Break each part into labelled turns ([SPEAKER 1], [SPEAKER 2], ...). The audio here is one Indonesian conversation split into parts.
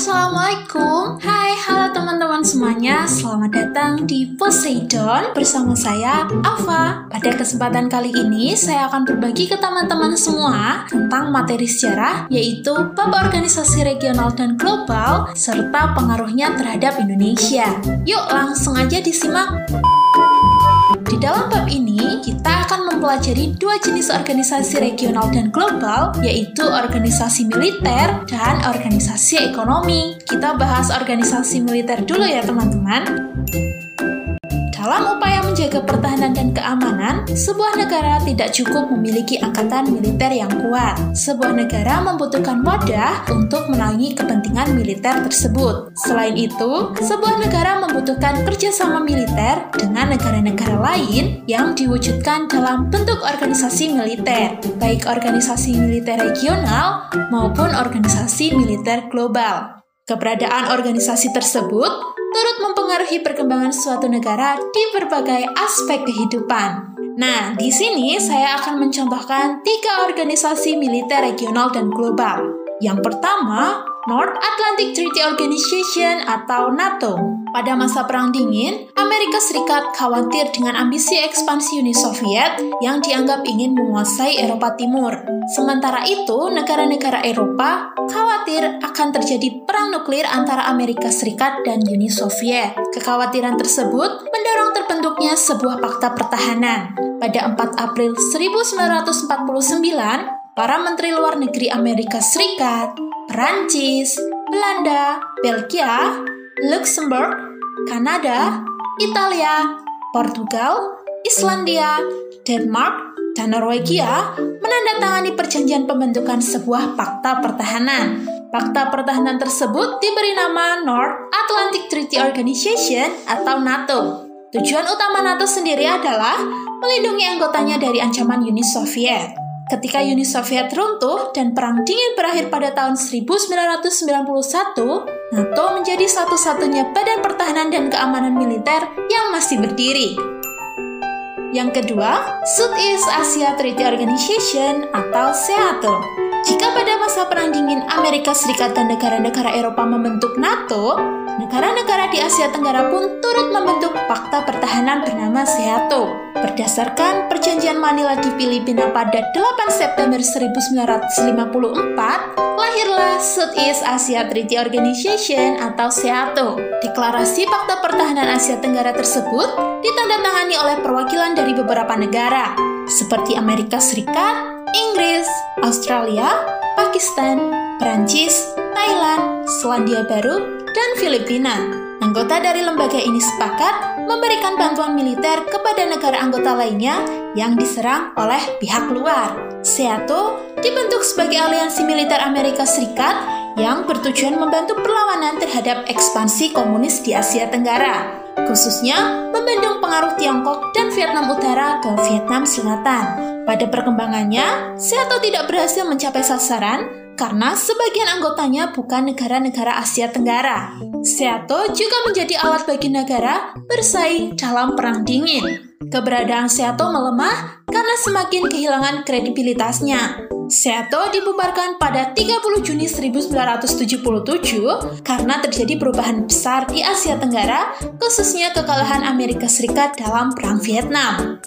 [SPEAKER 1] Assalamualaikum. Hai, halo teman-teman semuanya. Selamat datang di Poseidon Bersama saya, Ava Pada kesempatan kali ini Saya akan berbagi ke teman-teman semua Tentang materi sejarah Yaitu bab organisasi regional dan global Serta pengaruhnya terhadap Indonesia. Yuk langsung aja disimak di dalam bab ini, kita akan mempelajari dua jenis organisasi regional dan global, yaitu organisasi militer dan organisasi ekonomi. Kita bahas organisasi militer dulu ya teman-teman. Dalam upaya menjaga pertahanan dan keamanan, sebuah negara tidak cukup memiliki angkatan militer yang kuat. Sebuah negara membutuhkan wadah untuk menaungi kepentingan militer tersebut. Selain itu, sebuah negara membutuhkan kerjasama militer dengan negara-negara lain yang diwujudkan dalam bentuk organisasi militer, baik organisasi militer regional maupun organisasi militer global. Keberadaan organisasi tersebut turut mempengaruhi perkembangan suatu negara di berbagai aspek kehidupan. Nah, di sini saya akan mencontohkan tiga organisasi militer regional dan global. Yang pertama, North Atlantic Treaty Organization atau NATO. Pada masa Perang Dingin, Amerika Serikat khawatir dengan ambisi ekspansi Uni Soviet yang dianggap ingin menguasai Eropa Timur. Sementara itu, negara-negara Eropa khawatir akan terjadi perang nuklir antara Amerika Serikat dan Uni Soviet. Kekhawatiran tersebut mendorong terbentuknya sebuah fakta pertahanan. Pada 4 April 1949, para menteri luar negeri Amerika Serikat, Perancis, Belanda, Belgia, Luxembourg, Kanada, Italia, Portugal, Islandia, Denmark, dan Norwegia menandatangani perjanjian pembentukan sebuah fakta pertahanan. Fakta pertahanan tersebut diberi nama North Atlantic Treaty Organization atau NATO. Tujuan utama NATO sendiri adalah melindungi anggotanya dari ancaman Uni Soviet. Ketika Uni Soviet runtuh dan Perang Dingin berakhir pada tahun 1991, NATO menjadi satu-satunya badan pertahanan dan keamanan militer yang masih berdiri. Yang kedua, Southeast Asia Treaty Organization atau SEATO. Jika pada masa Perang Dingin Amerika Serikat dan negara-negara Eropa membentuk NATO, negara-negara di Asia Tenggara pun turut membentuk fakta pertahanan bernama SEATO. Berdasarkan perjanjian Manila di Filipina pada 8 September 1954, lahirlah Southeast Asia Treaty Organization atau SEATO. Deklarasi Fakta Pertahanan Asia Tenggara tersebut ditandatangani oleh perwakilan dari beberapa negara, seperti Amerika Serikat, Inggris, Australia, Pakistan, Perancis, Thailand, Selandia Baru, dan Filipina. Anggota dari lembaga ini sepakat memberikan bantuan militer kepada negara anggota lainnya yang diserang oleh pihak luar. SEATO dibentuk sebagai aliansi militer Amerika Serikat yang bertujuan membantu perlawanan terhadap ekspansi komunis di Asia Tenggara, khususnya membendung pengaruh Tiongkok dan Vietnam Utara ke Vietnam Selatan. Pada perkembangannya, SEATO tidak berhasil mencapai sasaran karena sebagian anggotanya bukan negara-negara Asia Tenggara. SEATO juga menjadi alat bagi negara bersaing dalam Perang Dingin. Keberadaan SEATO melemah karena semakin kehilangan kredibilitasnya. SEATO dibubarkan pada 30 Juni 1977 karena terjadi perubahan besar di Asia Tenggara, khususnya kekalahan Amerika Serikat dalam Perang Vietnam.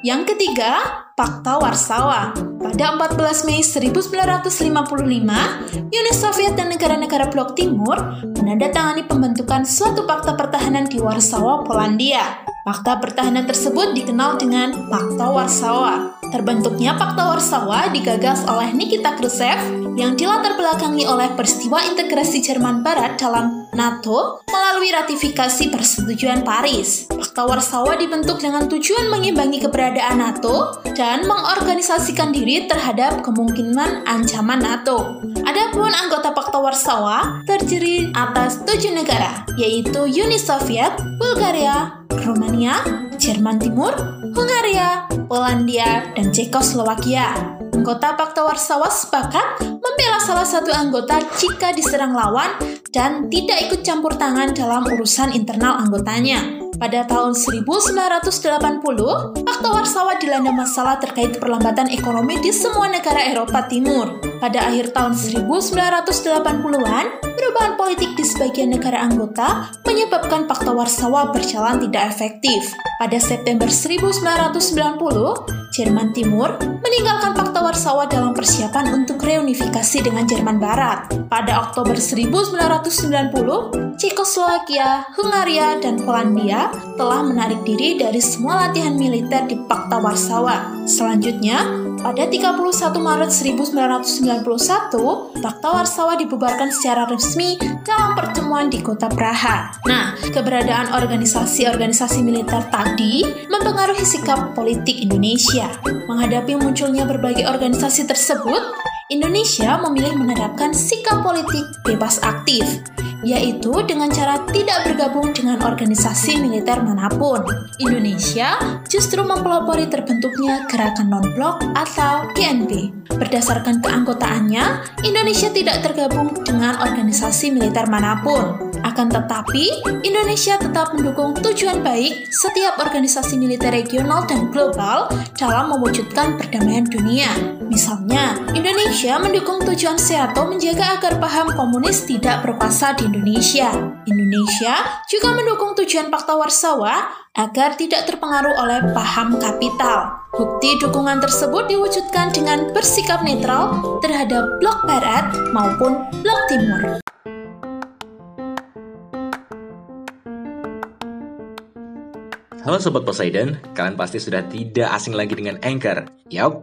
[SPEAKER 1] Yang ketiga, Fakta Warsawa. Pada 14 Mei 1955, Uni Soviet dan negara-negara blok timur menandatangani pembentukan suatu fakta pertahanan di Warsawa, Polandia. Fakta pertahanan tersebut dikenal dengan Fakta Warsawa. Terbentuknya Pakta Warsawa digagas oleh Nikita Khrushchev yang dilatar belakangi oleh peristiwa integrasi Jerman Barat dalam NATO melalui ratifikasi persetujuan Paris. Pakta Warsawa dibentuk dengan tujuan mengimbangi keberadaan NATO dan mengorganisasikan diri terhadap kemungkinan ancaman NATO. Adapun anggota Pakta Warsawa terdiri atas tujuh negara, yaitu Uni Soviet, Bulgaria, Romania, Jerman Timur, Hungaria, Polandia, dan Cekoslowakia. Anggota Pakta Warsawa sepakat membela salah satu anggota jika diserang lawan dan tidak ikut campur tangan dalam urusan internal anggotanya. Pada tahun 1980, Pakta Warsawa dilanda masalah terkait perlambatan ekonomi di semua negara Eropa Timur. Pada akhir tahun 1980-an, perubahan politik di sebagian negara anggota menyebabkan Pakta Warsawa berjalan tidak efektif. Pada September 1990, Jerman Timur meninggalkan Pakta Warsawa dalam persiapan untuk reunifikasi dengan Jerman Barat. Pada Oktober 1990, Cekoslowakia, Hungaria, dan Polandia telah menarik diri dari semua latihan militer di Pakta Warsawa. Selanjutnya, pada 31 Maret 1991, Pakta Warsawa dibubarkan secara resmi dalam pertemuan di kota Praha. Nah, keberadaan organisasi-organisasi militer tadi mempengaruhi sikap politik Indonesia. Menghadapi munculnya berbagai organisasi tersebut, Indonesia memilih menerapkan sikap politik bebas aktif yaitu dengan cara tidak bergabung dengan organisasi militer mana pun. Indonesia justru mempelopori terbentuknya Gerakan Non-Blok atau GNB. Berdasarkan keanggotaannya, Indonesia tidak tergabung dengan organisasi militer mana pun. Akan tetapi, Indonesia tetap mendukung tujuan baik setiap organisasi militer regional dan global dalam mewujudkan perdamaian dunia. Misalnya, Indonesia mendukung tujuan SEATO menjaga agar paham komunis tidak berkuasa di Indonesia. Indonesia juga mendukung tujuan Pakta Warsawa agar tidak terpengaruh oleh paham kapital. Bukti dukungan tersebut diwujudkan dengan bersikap netral terhadap blok barat maupun blok timur.
[SPEAKER 2] Halo Sobat Poseidon, kalian pasti sudah tidak asing lagi dengan Anchor. Yap,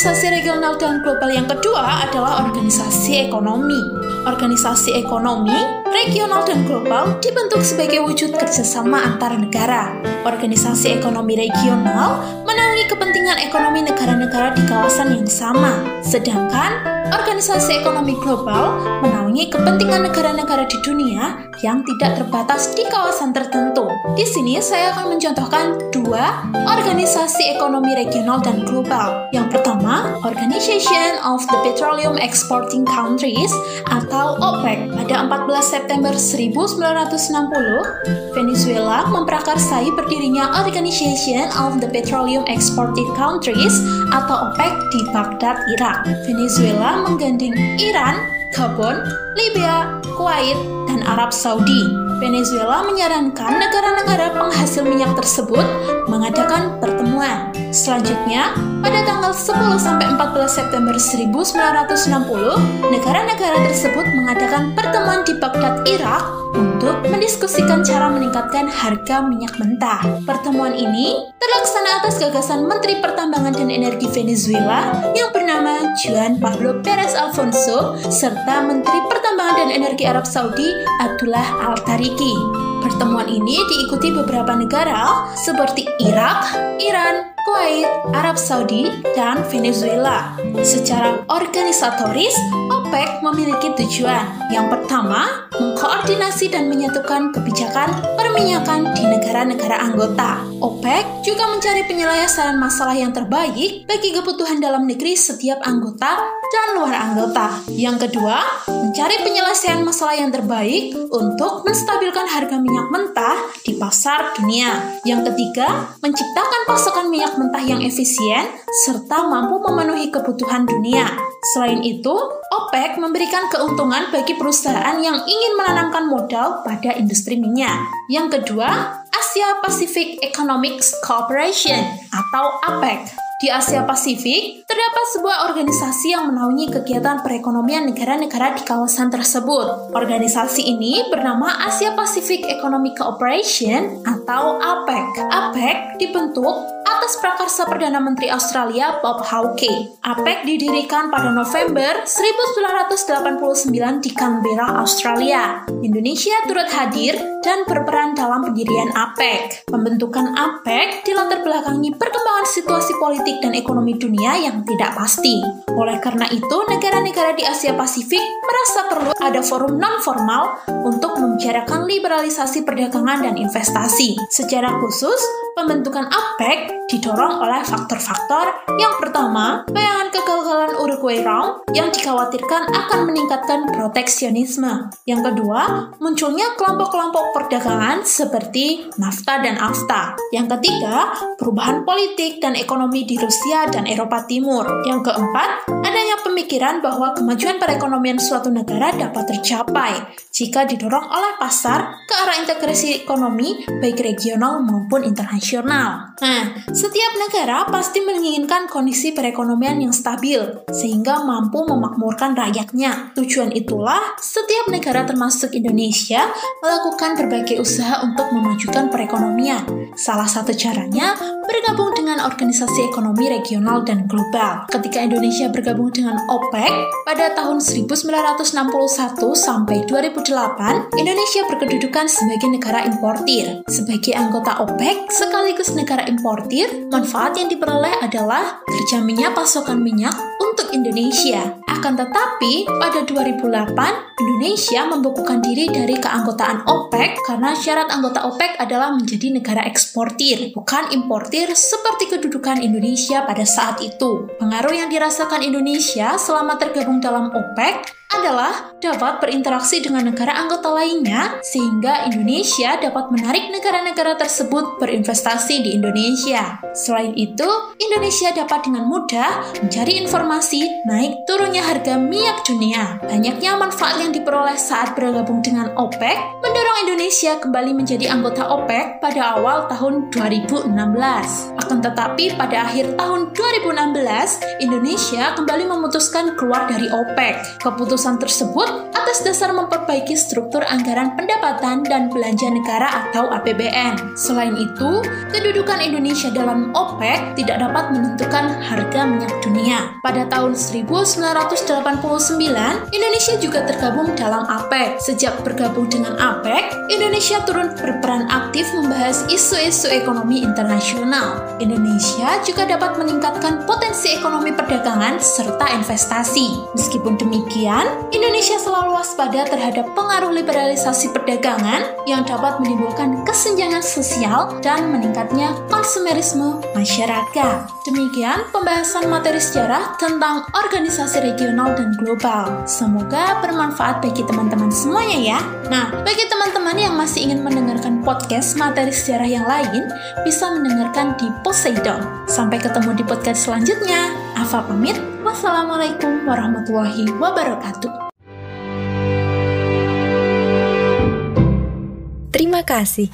[SPEAKER 1] Organisasi regional dan global yang kedua adalah organisasi ekonomi. Organisasi ekonomi, regional dan global dibentuk sebagai wujud kerjasama antar negara. Organisasi ekonomi regional menaungi kepentingan ekonomi negara-negara di kawasan yang sama, sedangkan organisasi ekonomi global menaungi kepentingan negara-negara di dunia yang tidak terbatas di kawasan tertentu. Di sini saya akan mencontohkan dua organisasi ekonomi regional dan global. Yang pertama, Organization of the Petroleum Exporting Countries atau OPEC. Pada 14 September 1960, Venezuela memprakarsai berdirinya Organization of the Petroleum Exporting Countries atau OPEC di Baghdad, Irak. Venezuela menggandeng Iran, Gabon, Libya, Kuwait, dan Arab Saudi. Venezuela menyarankan negara-negara penghasil minyak tersebut mengadakan pertemuan. Selanjutnya, pada tanggal 10 sampai 14 September 1960, negara-negara tersebut mengadakan pertemuan di Baghdad, Irak untuk mendiskusikan cara meningkatkan harga minyak mentah. Pertemuan ini terlaksana atas gagasan Menteri Pertambangan dan Energi Venezuela yang bernama Juan Pablo Perez Alfonso serta Menteri Pertambangan dan Energi Arab Saudi Abdullah Al-Tariki. Pertemuan ini diikuti beberapa negara seperti Irak, Iran, Kuwait, Arab Saudi, dan Venezuela. Secara organisatoris, OPEC memiliki tujuan. Yang pertama, mengkoordinasi dan menyatukan kebijakan perminyakan di negara-negara anggota. OPEC juga mencari penyelesaian masalah yang terbaik bagi kebutuhan dalam negeri setiap anggota dan luar anggota. Yang kedua, mencari penyelesaian masalah yang terbaik untuk menstabilkan harga minyak mentah di pasar dunia. Yang ketiga, menciptakan pasokan minyak mentah yang efisien serta mampu memenuhi kebutuhan dunia. Selain itu, OPEC memberikan keuntungan bagi perusahaan yang ingin menanamkan modal pada industri minyak. Yang kedua, Asia Pacific Economic Cooperation atau APEC. Di Asia Pasifik, terdapat sebuah organisasi yang menaungi kegiatan perekonomian negara-negara di kawasan tersebut. Organisasi ini bernama Asia Pacific Economic Cooperation atau APEC. APEC dibentuk atas prakarsa Perdana Menteri Australia Bob Hawke. APEC didirikan pada November 1989 di Canberra, Australia. Indonesia turut hadir dan berperan dalam pendirian APEC. Pembentukan APEC dilatar belakangi perkembangan situasi politik dan ekonomi dunia yang tidak pasti. Oleh karena itu, negara-negara di Asia Pasifik merasa perlu ada forum non-formal untuk membicarakan liberalisasi perdagangan dan investasi. Secara khusus, pembentukan APEC didorong oleh faktor-faktor yang pertama, bayangan kegagalan Uruguay Round yang dikhawatirkan akan meningkatkan proteksionisme. Yang kedua, munculnya kelompok-kelompok perdagangan seperti NAFTA dan AFTA. Yang ketiga, perubahan politik dan ekonomi di Rusia dan Eropa Timur. Yang keempat, adanya pemikiran bahwa kemajuan perekonomian suatu negara dapat tercapai jika didorong oleh pasar ke arah integrasi ekonomi baik regional maupun internasional. Nah, setiap negara pasti menginginkan kondisi perekonomian yang stabil, sehingga mampu memakmurkan rakyatnya. Tujuan itulah setiap negara termasuk Indonesia melakukan berbagai usaha untuk memajukan perekonomian. Salah satu caranya bergabung dengan organisasi ekonomi regional dan global. Ketika Indonesia bergabung dengan OPEC pada tahun 1961 sampai 2008, Indonesia berkedudukan sebagai negara importir. Sebagai anggota OPEC sekaligus negara importir, manfaat yang diperoleh adalah terjaminnya pasokan minyak untuk Indonesia. Akan tetapi, pada 2008, Indonesia membukukan diri dari keanggotaan OPEC karena syarat anggota OPEC adalah menjadi negara eksportir, bukan importir seperti kedudukan Indonesia pada saat itu. Pengaruh yang dirasakan Indonesia selama tergabung dalam OPEC adalah dapat berinteraksi dengan negara anggota lainnya sehingga Indonesia dapat menarik negara-negara tersebut berinvestasi di Indonesia. Selain itu, Indonesia dapat dengan mudah mencari informasi naik turunnya harga minyak dunia. Banyaknya manfaat yang diperoleh saat bergabung dengan OPEC mendorong Indonesia kembali menjadi anggota OPEC pada awal tahun 2016. Akan tetapi pada akhir tahun 2016, Indonesia kembali memutuskan keluar dari OPEC. Keputusan keputusan tersebut atas dasar memperbaiki struktur anggaran pendapatan dan belanja negara atau APBN. Selain itu, kedudukan Indonesia dalam OPEC tidak dapat menentukan harga minyak dunia. Pada tahun 1989, Indonesia juga tergabung dalam APEC. Sejak bergabung dengan APEC, Indonesia turun berperan aktif membahas isu-isu ekonomi internasional. Indonesia juga dapat meningkatkan potensi ekonomi perdagangan serta investasi. Meskipun demikian, Indonesia selalu waspada terhadap pengaruh liberalisasi perdagangan yang dapat menimbulkan kesenjangan sosial dan meningkatnya konsumerisme masyarakat. Demikian pembahasan materi sejarah tentang organisasi regional dan global. Semoga bermanfaat bagi teman-teman semuanya ya. Nah, bagi teman-teman yang masih ingin mendengarkan podcast materi sejarah yang lain, bisa mendengarkan di Poseidon. Sampai ketemu di podcast selanjutnya. Afa pamit. Wassalamualaikum warahmatullahi wabarakatuh.
[SPEAKER 3] Terima kasih.